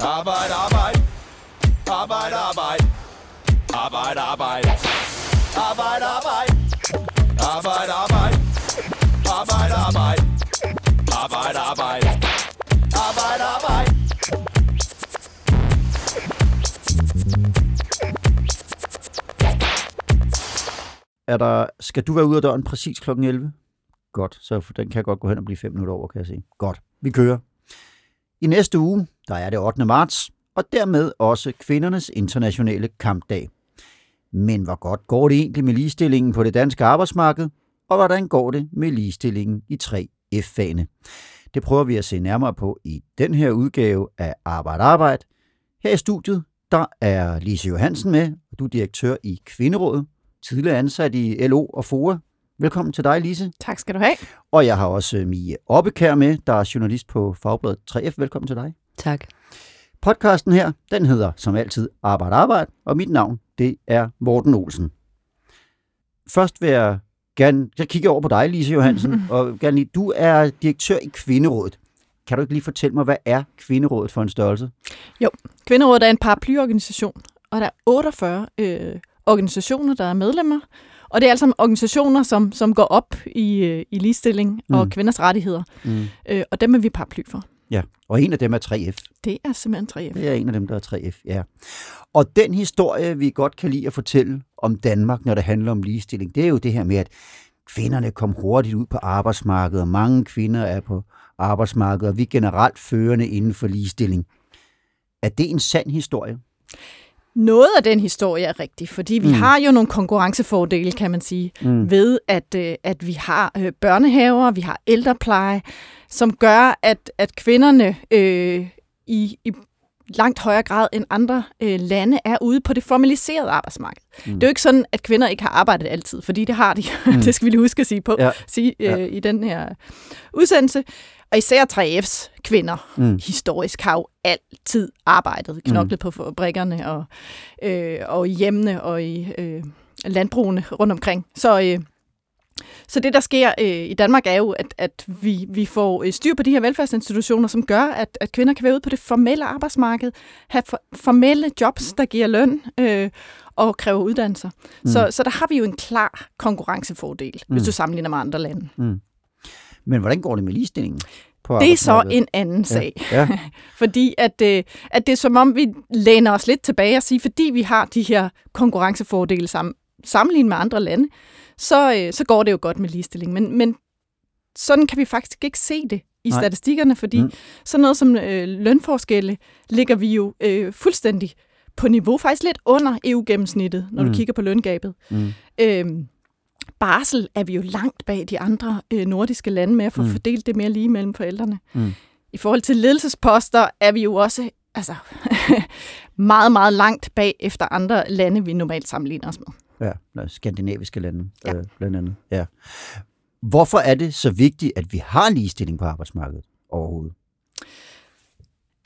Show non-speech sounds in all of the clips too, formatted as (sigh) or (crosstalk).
Arbejde, arbejde. Arbejde, arbejde. Arbejde, arbejde. Arbejde, arbejde. Arbejde, arbejde. Arbejde, arbejde. Arbejde, arbejde. Arbejde, arbejde. Er der, skal du være ude af døren præcis kl. 11? Godt, så den kan godt gå hen og blive 5 minutter over, kan jeg se. Godt, vi kører. I næste uge, der er det 8. marts, og dermed også kvindernes internationale kampdag. Men hvor godt går det egentlig med ligestillingen på det danske arbejdsmarked, og hvordan går det med ligestillingen i 3F-fagene? Det prøver vi at se nærmere på i den her udgave af Arbejde Arbejde. Her i studiet, der er Lise Johansen med, og du er direktør i Kvinderådet, tidligere ansat i LO og FOA. Velkommen til dig, Lise. Tak skal du have. Og jeg har også Mie Oppekær med, der er journalist på Fagbladet 3F. Velkommen til dig. Tak. Podcasten her, den hedder som altid Arbejde Arbejde, og mit navn, det er Morten Olsen. Først vil jeg gerne, jeg kigger over på dig, Lise Johansen, (laughs) og gerne lige, du er direktør i Kvinderådet. Kan du ikke lige fortælle mig, hvad er Kvinderådet for en størrelse? Kvinderådet er en paraplyorganisation, og der er 48 øh, organisationer, der er medlemmer. Og det er altså organisationer, som, som går op i, øh, i ligestilling og Mm. kvinders rettigheder. Mm. Øh, og dem er vi paraply for. Ja, og en af dem er 3F. Det er simpelthen 3F. Det er en af dem, der er 3F, ja. Og den historie, vi godt kan lide at fortælle om Danmark, når det handler om ligestilling, det er jo det her med, at kvinderne kom hurtigt ud på arbejdsmarkedet, og mange kvinder er på arbejdsmarkedet, og vi er generelt førende inden for ligestilling. Er det en sand historie? Noget af den historie er rigtig, fordi vi Mm. har jo nogle konkurrencefordele, kan man sige, Mm. ved at, øh, at vi har øh, børnehaver, vi har ældrepleje, som gør, at, at kvinderne øh, i, i langt højere grad end andre øh, lande er ude på det formaliserede arbejdsmarked. Mm. Det er jo ikke sådan, at kvinder ikke har arbejdet altid, fordi det har de. (laughs) Mm. det skal vi lige huske at sige, på, Ja. sige øh, Ja. i den her udsendelse. Og især 3F's kvinder Mm. historisk har jo altid arbejdet, knoklet mm. på fabrikkerne og, øh, og i hjemmene og i øh, landbrugene rundt omkring. Så, øh, så det, der sker øh, i Danmark, er jo, at, at vi, vi får øh, styr på de her velfærdsinstitutioner, som gør, at, at kvinder kan være ude på det formelle arbejdsmarked, have for, formelle jobs, der giver løn øh, og kræver uddannelser. Mm. Mm. Så, så der har vi jo en klar konkurrencefordel, mm. hvis Mm. du sammenligner med andre lande. Men hvordan går det med ligestillingen? På Det er så en anden sag. Ja. (laughs) Fordi at, øh, at det er som om, vi læner os lidt tilbage og siger, fordi vi har de her konkurrencefordele sammen, sammenlignet med andre lande, så, øh, så går det jo godt med ligestilling. Men, men sådan kan vi faktisk ikke se det i Nej. Statistikkerne, fordi Mm. sådan noget som øh, lønforskelle ligger vi jo øh, fuldstændig på niveau, faktisk lidt under EU-gennemsnittet, når. Mm. du kigger på løngabet. Mm. Øhm, barsel er vi jo langt bag de andre øh, nordiske lande med at få Mm. fordelt det mere lige mellem forældrene. Mm. I forhold til ledelsesposter er vi jo også altså, (laughs) meget, meget langt bag efter andre lande, vi normalt sammenligner os med. Ja, skandinaviske lande, Ja. øh, blandt andet. Ja. Hvorfor er det så vigtigt, at vi har ligestilling på arbejdsmarkedet overhovedet?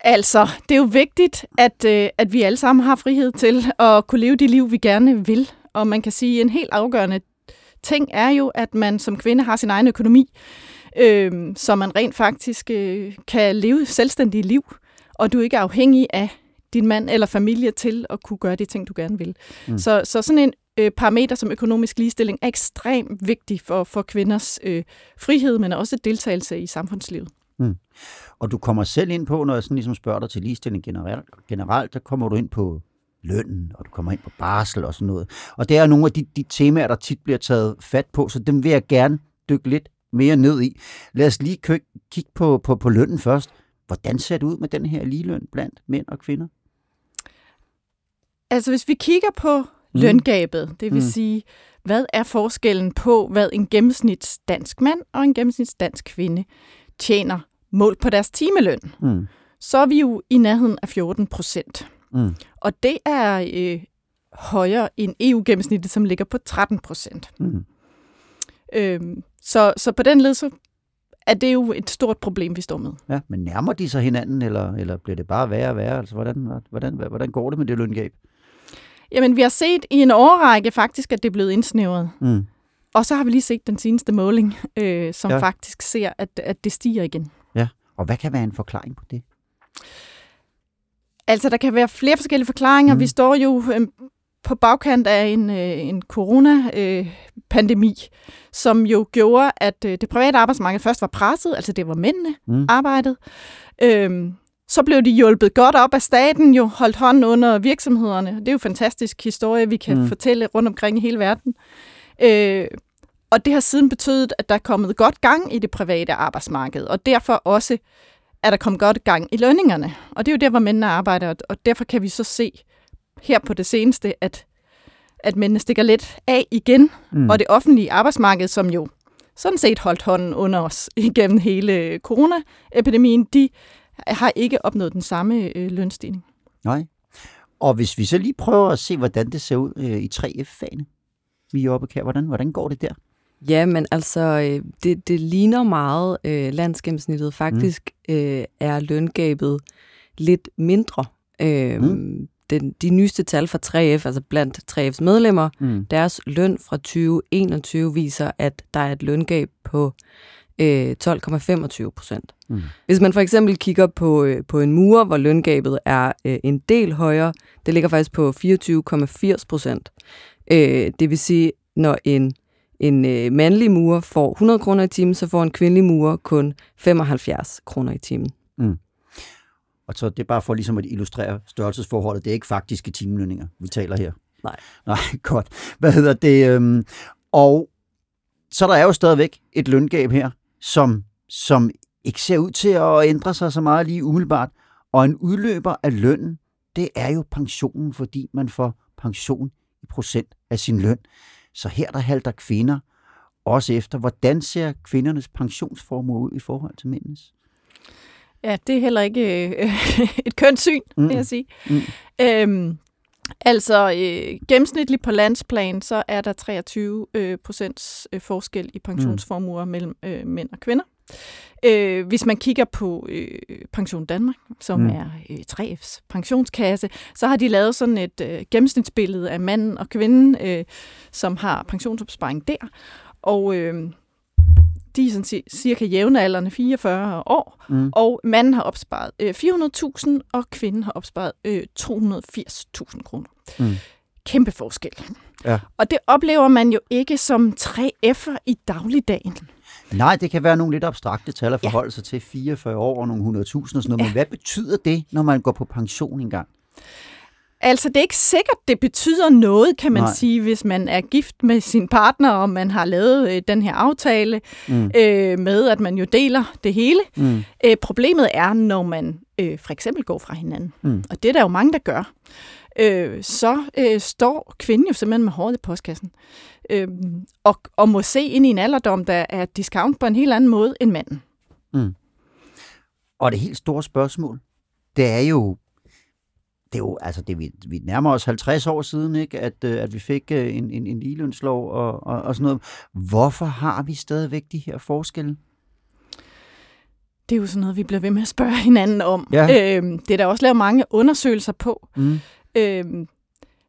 Altså, det er jo vigtigt, at, øh, at vi alle sammen har frihed til at kunne leve det liv, vi gerne vil. Og man kan sige, at en helt afgørende ting er jo, at man som kvinde har sin egen økonomi, øh, så man rent faktisk øh, kan leve et selvstændigt liv, og du ikke er afhængig af din mand eller familie til at kunne gøre de ting, du gerne vil. Mm. Mm. Så, så sådan en øh, parameter som økonomisk ligestilling er ekstremt vigtig for, for kvinders øh, frihed, men også deltagelse i samfundslivet. Og du kommer selv ind på, når jeg sådan ligesom spørger dig til ligestilling generelt, generelt, der kommer du ind på lønnen, og du kommer ind på barsel og sådan noget. Og det er nogle af de, de temaer, der tit bliver taget fat på, så dem vil jeg gerne dykke lidt mere ned i. Lad os lige kø- kigge på, på, på lønnen først. Hvordan ser det ud med den her ligeløn blandt mænd og kvinder? Altså hvis vi kigger på Mm. løngabet, det vil mm. sige, hvad er forskellen på, hvad en gennemsnits dansk mand og en gennemsnits dansk kvinde tjener målt på deres timeløn, Mm. så er vi jo i nærheden af 14 procent. Mm. Og det er øh, højere end EU-gennemsnittet, som ligger på 13 procent. Mm. Øhm, så, så på den led, så er det jo et stort problem, vi står med. Ja, men nærmer de sig hinanden, eller, eller bliver det bare værre og værre? Altså, hvordan, hvordan, hvordan går det med det løngab? Jamen, vi har set i en årrække faktisk, at det er blevet indsnævret. Mm. Og så har vi lige set den seneste måling, øh, som Ja. ja. faktisk ser, at, at det stiger igen. Og hvad kan være en forklaring på det? Altså, der kan være flere forskellige forklaringer. Mm. Vi står jo øh, på bagkant af en, øh, en corona-pandemi, øh, som jo gjorde, at øh, det private arbejdsmarked først var presset, altså det var mændene mm. arbejdet. Øhm, så blev de hjulpet godt op af staten, jo holdt hånden under virksomhederne. Det er jo en fantastisk historie, vi kan mm. fortælle rundt omkring i hele verden. Øh, og det har siden betydet, at der er kommet godt gang i det private arbejdsmarked, og derfor også er der kommet godt gang i lønningerne. Og det er jo der, hvor mændene arbejder, og derfor kan vi så se her på det seneste, at, at mændene stikker lidt af igen, mm. og det offentlige arbejdsmarked, som jo sådan set holdt hånden under os (laughs) igennem hele coronaepidemien, de har ikke opnået den samme øh, lønstigning. Nej. Og hvis vi så lige prøver at se, hvordan det ser ud øh, i 3F-fagene, vi er oppe her, hvordan, hvordan går det der? Ja, men altså, øh, det, det ligner meget øh, landsgennemsnittet. Faktisk mm. Øh, er løngabet lidt mindre. Øh, mm. den, de nyeste tal fra 3F, altså blandt 3F's medlemmer, mm. deres løn fra 2021 viser, at der er et løngab på øh, 12,25 procent. Mm. Hvis man for eksempel kigger på, øh, på en mur, hvor løngabet er øh, en del højere, det ligger faktisk på 24,80 procent. Øh, det vil sige, når en en øh, mandlig murer får 100 kroner i timen, så får en kvindelig murer kun 75 kroner i timen. Mm. Og så det er bare for ligesom at illustrere størrelsesforholdet. Det er ikke faktiske timelønninger, vi taler her. Nej. Nej, (laughs) godt. Hvad hedder det? Øhm, og så der er jo stadigvæk et løngab her, som, som ikke ser ud til at ændre sig så meget lige umiddelbart. Og en udløber af lønnen, det er jo pensionen, fordi man får pension i procent af sin løn. Så her der halter kvinder også efter, hvordan ser kvindernes pensionsformue ud i forhold til mændenes? Ja, det er heller ikke øh, (laughs) et kønssyn, mm. vil jeg sige. Mm. Øhm, altså, øh, gennemsnitligt på landsplan, så er der 23 øh, procents øh, forskel i pensionsformuer mm. mellem øh, mænd og kvinder. Øh, hvis man kigger på øh, Pension Danmark, som mm. er øh, 3F's pensionskasse, så har de lavet sådan et øh, gennemsnitsbillede af manden og kvinden, øh, som har pensionsopsparing der. Og øh, de er sådan cirka jævnaldrende 44 år, mm. og manden har opsparet øh, 400.000, og kvinden har opsparet øh, 280.000 kroner. Mm. Kæmpe forskel. Ja. Og det oplever man jo ikke som 3F'er i dagligdagen. Nej, det kan være nogle lidt abstrakte tal at forholde ja. sig til. 44 år og nogle 100.000 og sådan noget. Ja. Men hvad betyder det, når man går på pension engang? Altså, det er ikke sikkert, det betyder noget, kan man Nej. sige, hvis man er gift med sin partner, og man har lavet øh, den her aftale mm. øh, med, at man jo deler det hele. Mm. Øh, problemet er, når man øh, for eksempel går fra hinanden. Mm. Og det er der jo mange, der gør øh, så øh, står kvinden jo simpelthen med håret i postkassen. Øh, og, og må se ind i en alderdom, der er discount på en helt anden måde end manden. Mm. Og det helt store spørgsmål, det er jo, det er jo, altså det, vi, vi nærmer os 50 år siden, ikke, at, øh, at vi fik øh, en, en, en ligelønslov og, og, og sådan noget. Hvorfor har vi stadigvæk de her forskelle? Det er jo sådan noget, vi bliver ved med at spørge (laughs) hinanden om. Ja. Øhm, det er der også lavet mange undersøgelser på. Mm. Øh,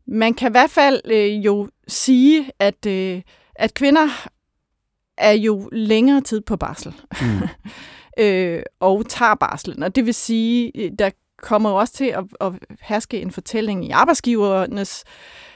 man kan i hvert fald øh, jo sige, at, øh, at kvinder er jo længere tid på barsel. Mm. (laughs) øh, og tager barslen. Og det vil sige, øh, der kommer jo også til at, at herske en fortælling i arbejdsgivernes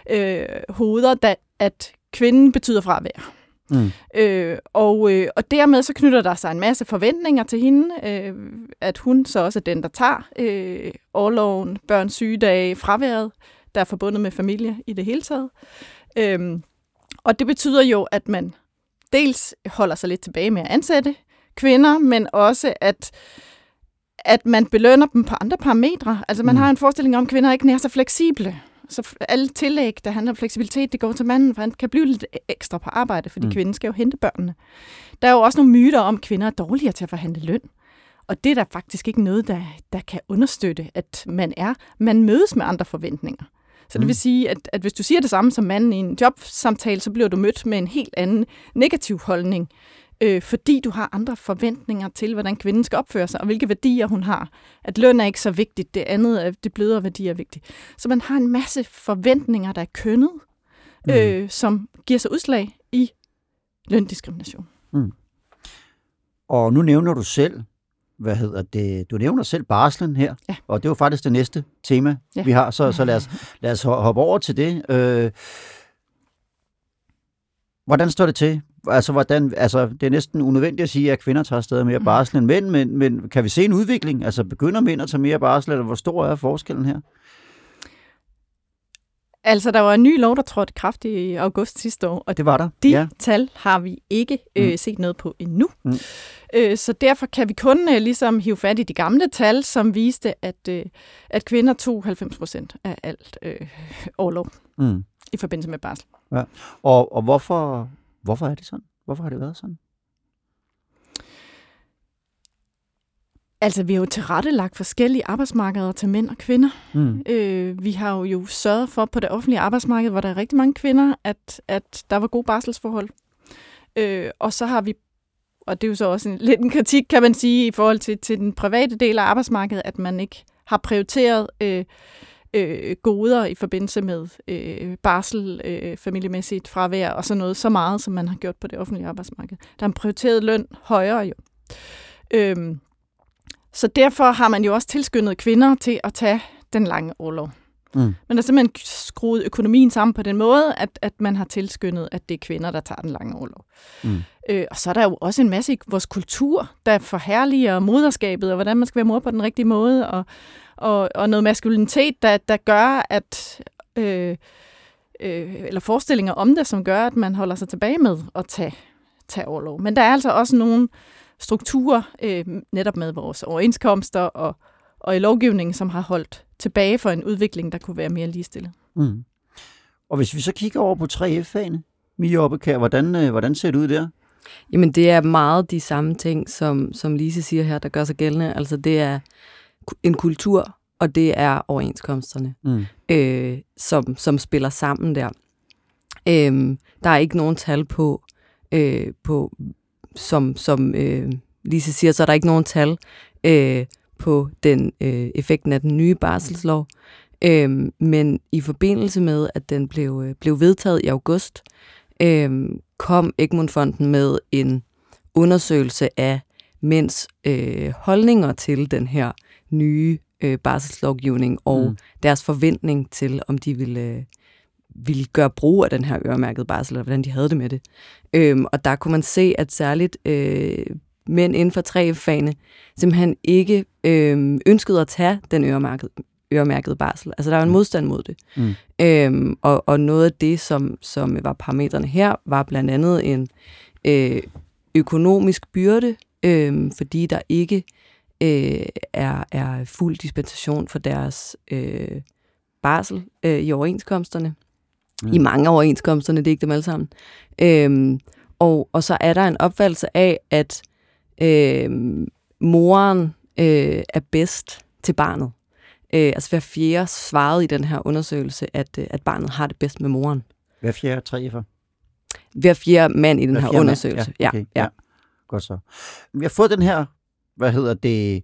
øh, hoveder, da, at kvinden betyder fravær. Mm. Øh, og, øh, og dermed så knytter der sig en masse forventninger til hende, øh, at hun så også er den, der tager øh, overloven, børns sygedage, fraværet, der er forbundet med familie i det hele taget. Øh, og det betyder jo, at man dels holder sig lidt tilbage med at ansætte kvinder, men også at at man belønner dem på andre parametre. Altså man mm. har en forestilling om, at kvinder ikke er så fleksible. Så alle tillæg, der handler om fleksibilitet, det går til manden, for han kan blive lidt ekstra på arbejde, fordi mm. kvinden skal jo hente børnene. Der er jo også nogle myter om, at kvinder er dårligere til at forhandle løn. Og det er der faktisk ikke noget, der, der kan understøtte, at man er. Man mødes med andre forventninger. Så det mm. vil sige, at, at hvis du siger det samme som manden i en jobsamtale, så bliver du mødt med en helt anden negativ holdning øh, fordi du har andre forventninger til, hvordan kvinden skal opføre sig, og hvilke værdier hun har. At løn er ikke så vigtigt, det andet, er, det blødere værdier er vigtigt. Så man har en masse forventninger, der er kønnet, mm. øh, som giver sig udslag i løndiskrimination. Mm. Og nu nævner du selv hvad hedder det, du nævner selv barslen her, Ja. og det var faktisk det næste tema, Ja. vi har, så, så lad, os, (laughs) lad os ho- hoppe over til det. Øh, hvordan står det til? Altså, hvordan, altså, det er næsten unødvendigt at sige, at kvinder tager stadig mere barsel end mænd, men, men kan vi se en udvikling? Altså, begynder mænd at tage mere barsel, eller hvor stor er forskellen her? Altså, der var en ny lov, der trådte kraft i august sidste år, og Det var der. de ja. ja. tal har vi ikke øh, Mm. set noget på endnu. Mm. Øh, så derfor kan vi kun øh, ligesom hive fat i de gamle tal, som viste, at, øh, at kvinder tog 90 procent af alt øh, overlov Mm. i forbindelse med barsel. Og, og hvorfor, hvorfor er det sådan? Hvorfor har det været sådan? Altså, vi har jo tilrettelagt forskellige arbejdsmarkeder til mænd og kvinder. Mm. Øh, vi har jo, sørget for på det offentlige arbejdsmarked, hvor der er rigtig mange kvinder, at, at der var gode barselsforhold. Øh, og så har vi, og det er jo så også en, lidt en kritik, kan man sige, i forhold til, til den private del af arbejdsmarkedet, at man ikke har prioriteret øh, øh, goder i forbindelse med øh, barsel, øh, familiemæssigt fravær og sådan noget, så meget, som man har gjort på det offentlige arbejdsmarked. Der er en prioriteret løn højere jo. Øhm, så derfor har man jo også tilskyndet kvinder til at tage den lange overlov. Mm. Men der er simpelthen skruet økonomien sammen på den måde, at, at man har tilskyndet, at det er kvinder, der tager den lange overlov. Mm. Øh, og så er der jo også en masse i vores kultur, der forherliger moderskabet, og hvordan man skal være mor på den rigtige måde, og, og, og noget maskulinitet, der, der gør, at... Øh, øh, eller forestillinger om det, som gør, at man holder sig tilbage med at tage, tage overlov. Men der er altså også nogle strukturer, øh, netop med vores overenskomster og, og i lovgivningen, som har holdt tilbage for en udvikling, der kunne være mere ligestillet. Mm. Og hvis vi så kigger over på 3F-fagene, Mia Oppekær, hvordan, øh, hvordan ser det ud der? Jamen, det er meget de samme ting, som, som Lise siger her, der gør sig gældende. Altså, det er en kultur, og det er overenskomsterne, Mm. øh, som, som spiller sammen der. Øhm, der er ikke nogen tal på, øh, på som, som øh, Lise siger, så er der ikke nogen tal øh, på den øh, effekten af den nye barselslov. Øhm, men i forbindelse med, at den blev, øh, blev vedtaget i august, øhm, kom Egmont-fonden med en undersøgelse af mænds øh, holdninger til den her nye øh, barselslovgivning og Mm. deres forventning til, om de ville, øh, ville gøre brug af den her øremærkede barsel, eller hvordan de havde det med det. Øhm, og der kunne man se, at særligt øh, mænd inden for 3F-fagene simpelthen ikke øh, ønskede at tage den øremærkede, øremærkede barsel. Altså der var en Mm. modstand mod det. Mm. Øhm, og, og noget af det, som, som var parametrene her, var blandt andet en øh, økonomisk byrde, øh, fordi der ikke øh, er, er fuld dispensation for deres øh, barsel øh, i overenskomsterne. Mm. I mange overenskomsterne, det er ikke dem alle sammen. Øhm, og, og så er der en opfattelse af, at øh, moren øh, er bedst til barnet. Øh, altså hver fjerde svarede i den her undersøgelse, at, øh, at barnet har det bedst med moren. Hver fjerde 3F'er? Hver fjerde mand i den Hver her mand? undersøgelse. Ja, okay, ja. ja. Godt så. Vi har fået den her, hvad hedder det,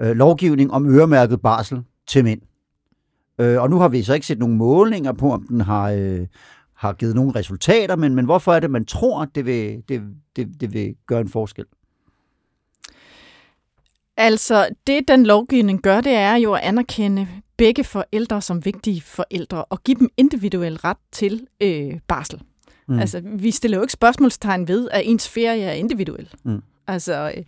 øh, lovgivning om øremærket barsel til mænd. Øh, og nu har vi så ikke set nogen målinger på, om den har, øh, har givet nogle resultater, men, men hvorfor er det, man tror, at det vil, det, det, det vil gøre en forskel? Altså, det den lovgivning gør, det er jo at anerkende begge forældre som vigtige forældre og give dem individuel ret til øh, barsel. Mm. Altså, vi stiller jo ikke spørgsmålstegn ved, at ens ferie er individuel. Mm. Altså, øh,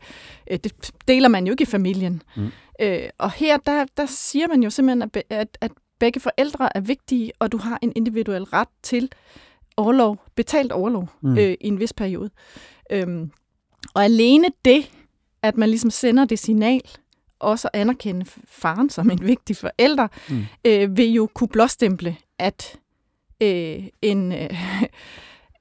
øh, det deler man jo ikke i familien. Mm. Øh, og her, der, der siger man jo simpelthen, at, at, at begge forældre er vigtige, og du har en individuel ret til overlov, betalt overlov Mm. øh, i en vis periode. Øhm, og alene det, at man ligesom sender det signal, også at anerkende faren som en vigtig forælder, mm. øh, vil jo kunne blåstemple, at øh, en, øh,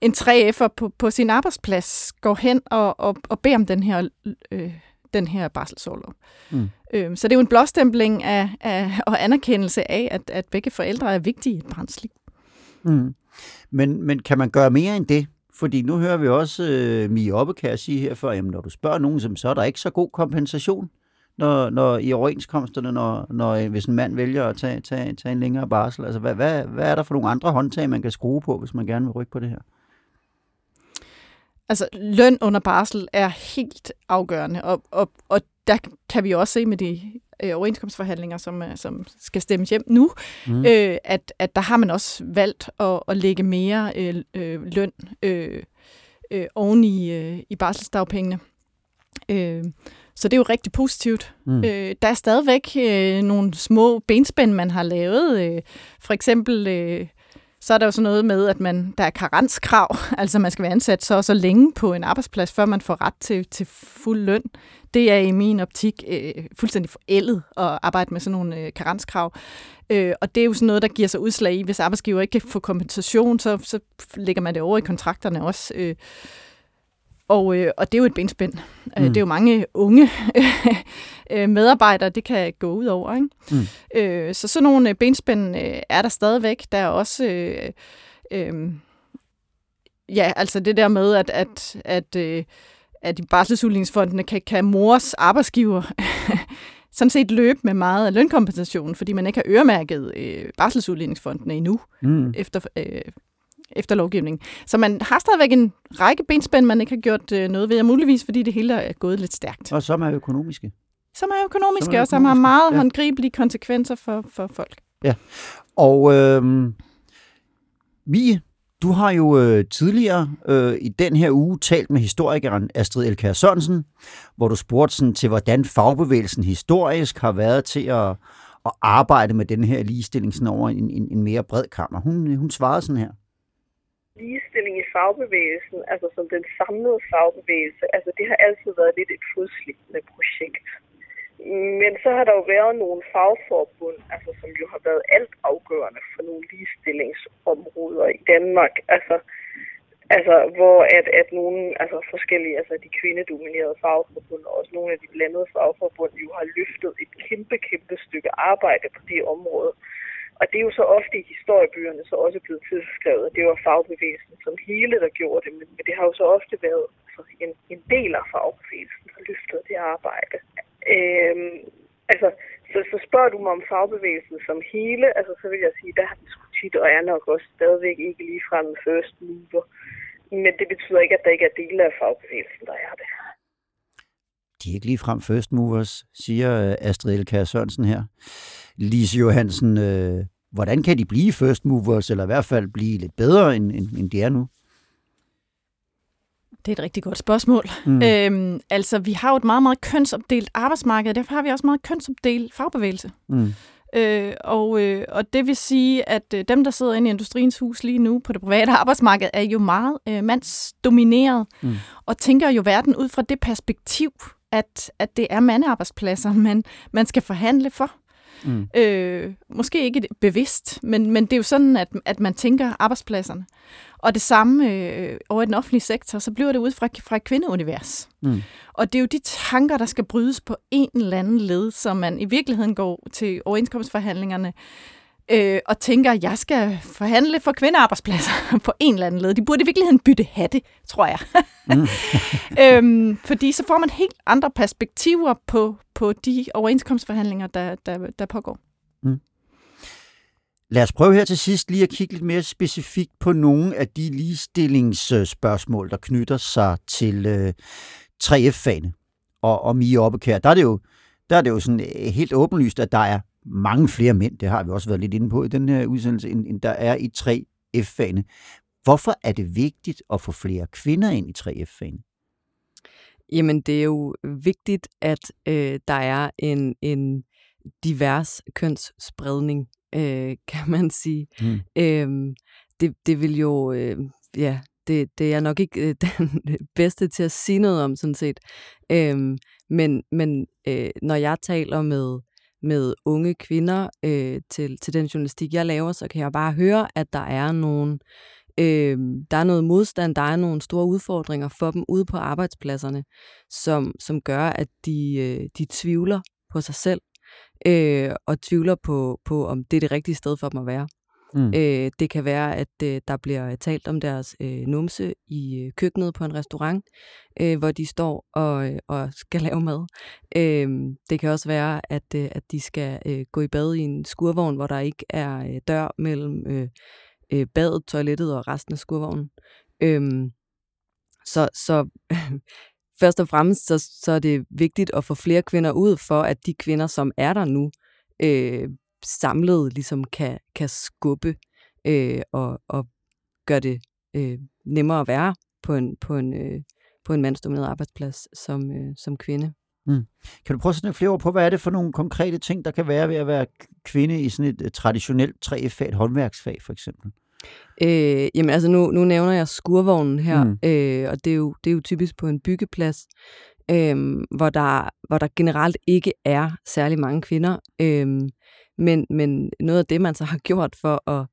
en 3F'er på, på sin arbejdsplads går hen og, og, og beder om den her, øh, den her barselsårlov. Mm. Øh, så det er jo en blåstempling af, af, og anerkendelse af, at, at begge forældre er vigtige i et barns liv. Mm. Men, men kan man gøre mere end det? Fordi nu hører vi også øh, Mie Oppe, kan jeg sige her før, jamen når du spørger nogen, så så er der ikke så god kompensation når, når i overenskomsterne, når, når, øh, hvis en mand vælger at tage, tage, tage en længere barsel. Altså, hvad, hvad, hvad er der for nogle andre håndtag, man kan skrue på, hvis man gerne vil rykke på det her? Altså løn under barsel er helt afgørende, og, og, og der kan vi også se med de øh, overenskomstforhandlinger, som, øh, som skal stemmes hjem nu, mm. øh, at, at der har man også valgt at, at lægge mere øh, øh, løn øh, øh, oven i, øh, i barselsdagpengene. Øh, så det er jo rigtig positivt. Mm. Øh, der er stadigvæk øh, nogle små benspænd, man har lavet. Øh, for eksempel øh, så er der jo sådan noget med, at man, der er karenskrav, (laughs) altså man skal være ansat så så længe på en arbejdsplads, før man får ret til, til fuld løn. Det er i min optik øh, fuldstændig forældet at arbejde med sådan nogle øh, karenskrav. Øh, og det er jo sådan noget, der giver sig udslag i, hvis arbejdsgiver ikke kan få kompensation, så, så lægger man det over i kontrakterne også. Øh, og, øh, og det er jo et benspænd. Øh, mm. Det er jo mange unge (laughs) øh, medarbejdere, det kan gå ud over. Ikke? Mm. Øh, så sådan nogle øh, benspænd øh, er der stadigvæk. Der er også... Øh, øh, ja, altså det der med, at, at, at, øh, at i barselsudligningsfondene kan, kan mors arbejdsgiver (laughs) sådan set løbe med meget af lønkompensationen, fordi man ikke har øremærket øh, barselsudligningsfondene endnu, mm. efter, øh, efter lovgivningen. Så man har stadigvæk en række benspænd, man ikke har gjort øh, noget ved, og muligvis fordi det hele er gået lidt stærkt. Og som er økonomiske. Som er økonomiske, som er økonomiske. og som har meget ja. håndgribelige konsekvenser for, for folk. Ja, og øh, vi, du har jo øh, tidligere øh, i den her uge talt med historikeren Astrid Elkær Sørensen, hvor du spurgte sådan, til, hvordan fagbevægelsen historisk har været til at, at arbejde med den her ligestilling sådan over en, en, en mere bred kammer. Hun, hun svarede sådan her ligestilling i fagbevægelsen, altså som den samlede fagbevægelse, altså det har altid været lidt et fodslippende projekt. Men så har der jo været nogle fagforbund, altså som jo har været alt afgørende for nogle ligestillingsområder i Danmark. Altså, altså hvor at, at nogle altså forskellige, altså de kvindedominerede fagforbund og også nogle af de blandede fagforbund jo har løftet et kæmpe, kæmpe stykke arbejde på det område. Og det er jo så ofte i historiebøgerne så også blevet tilskrevet, at det var fagbevægelsen som hele, der gjorde det, men det har jo så ofte været altså, en, en del af fagbevægelsen, der løftede det arbejde. Øhm, altså, så, så spørger du mig om fagbevægelsen som hele, altså så vil jeg sige, der har den sgu tit og er nok også stadigvæk ikke lige frem med first mover. Men det betyder ikke, at der ikke er dele af fagbevægelsen, der er det. De er ikke lige frem first movers, siger øh, Astrid Elkær Sørensen her. Lise Johansen, øh, hvordan kan de blive first movers, eller i hvert fald blive lidt bedre, end, end, end de er nu? Det er et rigtig godt spørgsmål. Mm. Øhm, altså, vi har jo et meget, meget kønsopdelt arbejdsmarked, og derfor har vi også meget kønsopdelt fagbevægelse. Mm. Øh, og, øh, og det vil sige, at øh, dem, der sidder inde i Industriens Hus lige nu på det private (laughs) arbejdsmarked, er jo meget øh, mandsdomineret, mm. og tænker jo verden ud fra det perspektiv, at, at det er mandearbejdspladser, man, man skal forhandle for. Mm. Øh, måske ikke bevidst, men, men det er jo sådan, at, at man tænker arbejdspladserne. Og det samme øh, over i den offentlige sektor, så bliver det ud fra, fra et kvindeunivers. Mm. Og det er jo de tanker, der skal brydes på en eller anden led, så man i virkeligheden går til overenskomstforhandlingerne øh, og tænker, at jeg skal forhandle for kvindearbejdspladser (laughs) på en eller anden led. De burde i virkeligheden bytte hatte, tror jeg. mm. (laughs) øhm, fordi så får man helt andre perspektiver på, på de overenskomstforhandlinger, der, der, der pågår. Mm. Lad os prøve her til sidst lige at kigge lidt mere specifikt på nogle af de ligestillingsspørgsmål, der knytter sig til øh, 3F-fagene og, og Mie Oppekær. Der er det jo, der er det jo sådan øh, helt åbenlyst, at der er mange flere mænd, det har vi også været lidt inde på i den her udsendelse, end, end der er i 3F-fagene. Hvorfor er det vigtigt at få flere kvinder ind i 3F-fagene? Jamen, det er jo vigtigt, at øh, der er en, en divers kønsspredning, øh, (laughs) kan man sige. Mm. Øh, det, det vil jo, øh, ja, det, det er jeg nok ikke øh, (laughs) den bedste til at sige noget om, sådan set. Øh, men men øh, når jeg taler med med unge kvinder øh, til, til den journalistik, jeg laver, så kan jeg bare høre, at der er nogle øh, der er noget modstand, der er nogle store udfordringer for dem ude på arbejdspladserne, som, som gør, at de, øh, de tvivler på sig selv, øh, og tvivler på, på, om det er det rigtige sted for dem at være. Mm. Øh, det kan være, at øh, der bliver talt om deres øh, numse i øh, køkkenet på en restaurant, øh, hvor de står og, øh, og skal lave mad. Øh, det kan også være, at, øh, at de skal øh, gå i bad i en skurvogn, hvor der ikke er øh, dør mellem øh, øh, badet, toilettet og resten af skurvognen. Øh, Så, så (laughs) først og fremmest, så, så er det vigtigt at få flere kvinder ud, for at de kvinder, som er der nu, øh, samlet ligesom kan, kan skubbe øh, og, og gøre det øh, nemmere at være på en, på en, øh, på en mandsdomineret arbejdsplads som, øh, som kvinde. Mm. Kan du prøve at sætte flere ord på, hvad er det for nogle konkrete ting, der kan være ved at være kvinde i sådan et uh, traditionelt 3F-fag, et håndværksfag for eksempel? Øh, jamen altså, nu, nu nævner jeg skurvognen her, mm. øh, og det er, jo, det er jo typisk på en byggeplads, øh, hvor, der, hvor der generelt ikke er særlig mange kvinder. Øh, men, men noget af det, man så har gjort for at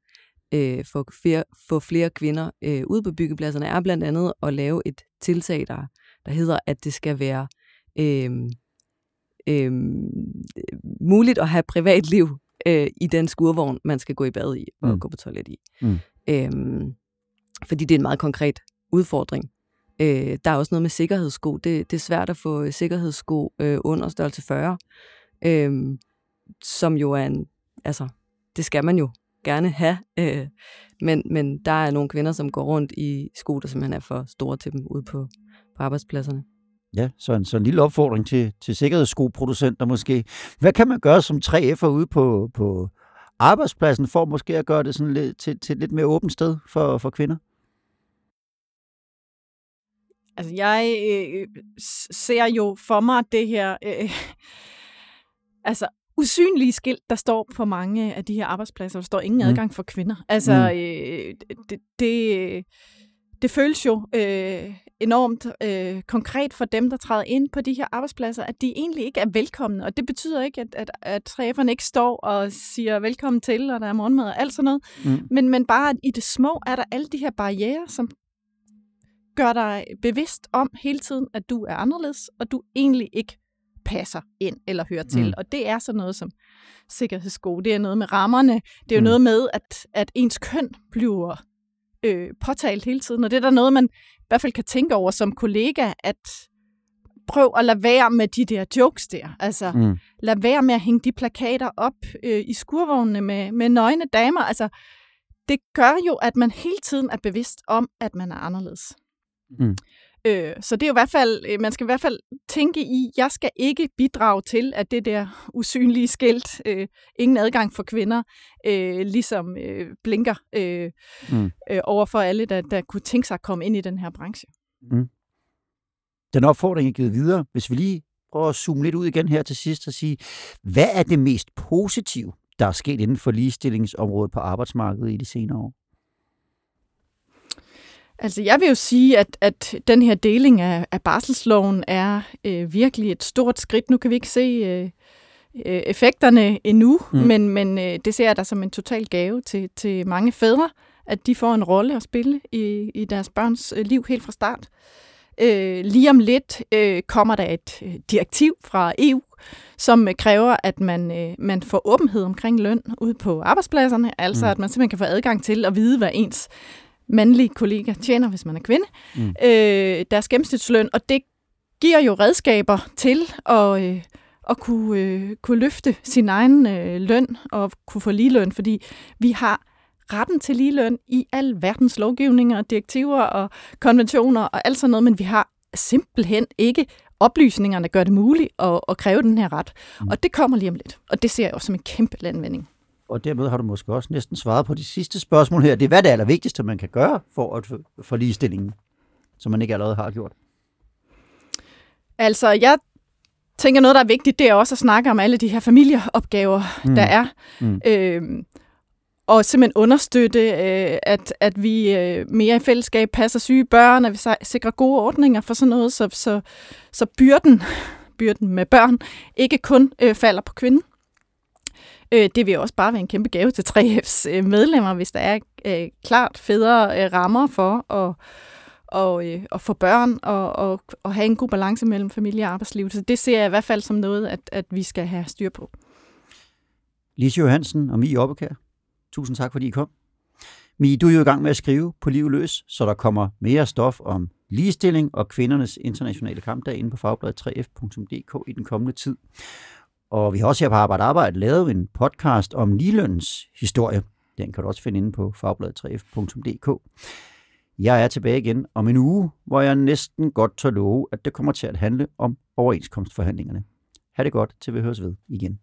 øh, få, flere, få flere kvinder øh, ud på byggepladserne, er blandt andet at lave et tiltag, der, der hedder, at det skal være øh, øh, muligt at have privatliv øh, i den skurvogn, man skal gå i bad i og mm. gå på toilet i. Mm. Øhm, fordi det er en meget konkret udfordring. Øh, der er også noget med sikkerhedssko. Det, det er svært at få sikkerhedssko øh, under størrelse 40, øh, som jo er en... Altså, det skal man jo gerne have. Øh, men, men der er nogle kvinder, som går rundt i sko, der simpelthen er for store til dem ude på, på arbejdspladserne. Ja, så en, så en lille opfordring til, til sikkerhedsskoproducenter måske. Hvad kan man gøre som 3F'er ude på, på arbejdspladsen for måske at gøre det sådan lidt, til, til et lidt mere åbent sted for, for kvinder? Altså, jeg øh, ser jo for mig det her, øh, altså usynlige skilt, der står på mange af de her arbejdspladser. Der står ingen mm. adgang for kvinder. Altså, mm. øh, det, det, det føles jo øh, enormt øh, konkret for dem, der træder ind på de her arbejdspladser, at de egentlig ikke er velkomne. Og det betyder ikke, at, at, at træfferne ikke står og siger velkommen til, og der er morgenmad og alt sådan noget. Mm. Men, men bare at i det små er der alle de her barriere, som gør dig bevidst om hele tiden, at du er anderledes, og du egentlig ikke passer ind eller hører til. Mm. Og det er sådan noget som sikkerhedssko. Det er noget med rammerne. Det er jo mm. noget med, at, at ens køn bliver øh, påtalt hele tiden. Og det er der noget, man i hvert fald kan tænke over som kollega, at prøv at lade være med de der jokes der. Altså, mm. lad være med at hænge de plakater op øh, i skurvognene med, med nøgne damer. Altså, det gør jo, at man hele tiden er bevidst om, at man er anderledes. Mm. Øh, så det er jo i hvert fald, øh, man skal i hvert fald tænke i, jeg skal ikke bidrage til, at det der usynlige skilt, øh, ingen adgang for kvinder, øh, ligesom øh, blinker øh, mm. øh, over for alle, der, der kunne tænke sig at komme ind i den her branche. Mm. Den opfordring er givet videre. Hvis vi lige prøver at zoome lidt ud igen her til sidst og sige, hvad er det mest positive, der er sket inden for ligestillingsområdet på arbejdsmarkedet i de senere år? Altså, jeg vil jo sige, at, at den her deling af, af barselsloven er øh, virkelig et stort skridt. Nu kan vi ikke se øh, øh, effekterne endnu, mm. men, men øh, det ser jeg da som en total gave til, til mange fædre, at de får en rolle at spille i, i deres børns øh, liv helt fra start. Øh, lige om lidt øh, kommer der et øh, direktiv fra EU, som øh, kræver, at man, øh, man får åbenhed omkring løn ude på arbejdspladserne, altså mm. at man simpelthen kan få adgang til at vide, hvad ens mandlige kollega tjener, hvis man er kvinde, mm. øh, deres gennemsnitsløn, og det giver jo redskaber til at, øh, at kunne, øh, kunne løfte sin egen øh, løn og kunne få ligeløn, fordi vi har retten til ligeløn i al verdens lovgivninger, direktiver og konventioner og alt sådan noget, men vi har simpelthen ikke oplysningerne, der gør det muligt at, at kræve den her ret. Mm. Og det kommer lige om lidt, og det ser jeg også som en kæmpe landvinding og dermed har du måske også næsten svaret på de sidste spørgsmål her. Det er, hvad det allervigtigste, man kan gøre for at få ligestillingen, som man ikke allerede har gjort? Altså, jeg tænker noget, der er vigtigt, det er også at snakke om alle de her familieopgaver, mm. der er. Mm. Øhm, og simpelthen understøtte, øh, at, at vi øh, mere i fællesskab passer syge børn, at vi sikrer gode ordninger for sådan noget, så, så, så byrden, byrden med børn ikke kun øh, falder på kvinden. Øh, det vil også bare være en kæmpe gave til 3F's øh, medlemmer, hvis der er øh, klart federe øh, rammer for at, og, øh, og få børn og, og, og have en god balance mellem familie og arbejdsliv. Så det ser jeg i hvert fald som noget, at, at vi skal have styr på. Lise Johansen og Mie Oppekær, tusind tak, fordi I kom. Mie, du er jo i gang med at skrive på Liv Løs, så der kommer mere stof om ligestilling og kvindernes internationale kampdag inde på fagbladet 3f.dk i den kommende tid. Og vi har også her på Arbejde Arbejde lavet en podcast om ligelønens historie. Den kan du også finde inde på fagbladet3f.dk. Jeg er tilbage igen om en uge, hvor jeg næsten godt tør love, at det kommer til at handle om overenskomstforhandlingerne. Ha' det godt, til vi høres ved igen.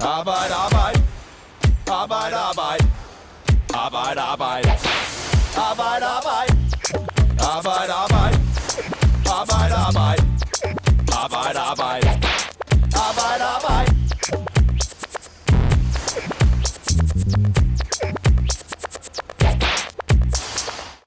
Arbejde, arbejde. Arbejde, arbejde. Arbejde, arbejde. Arbejde, arbejde. Arbejde, arbejde. Arbejde, arbejde. Arbejde, arbejde. Mm-hmm.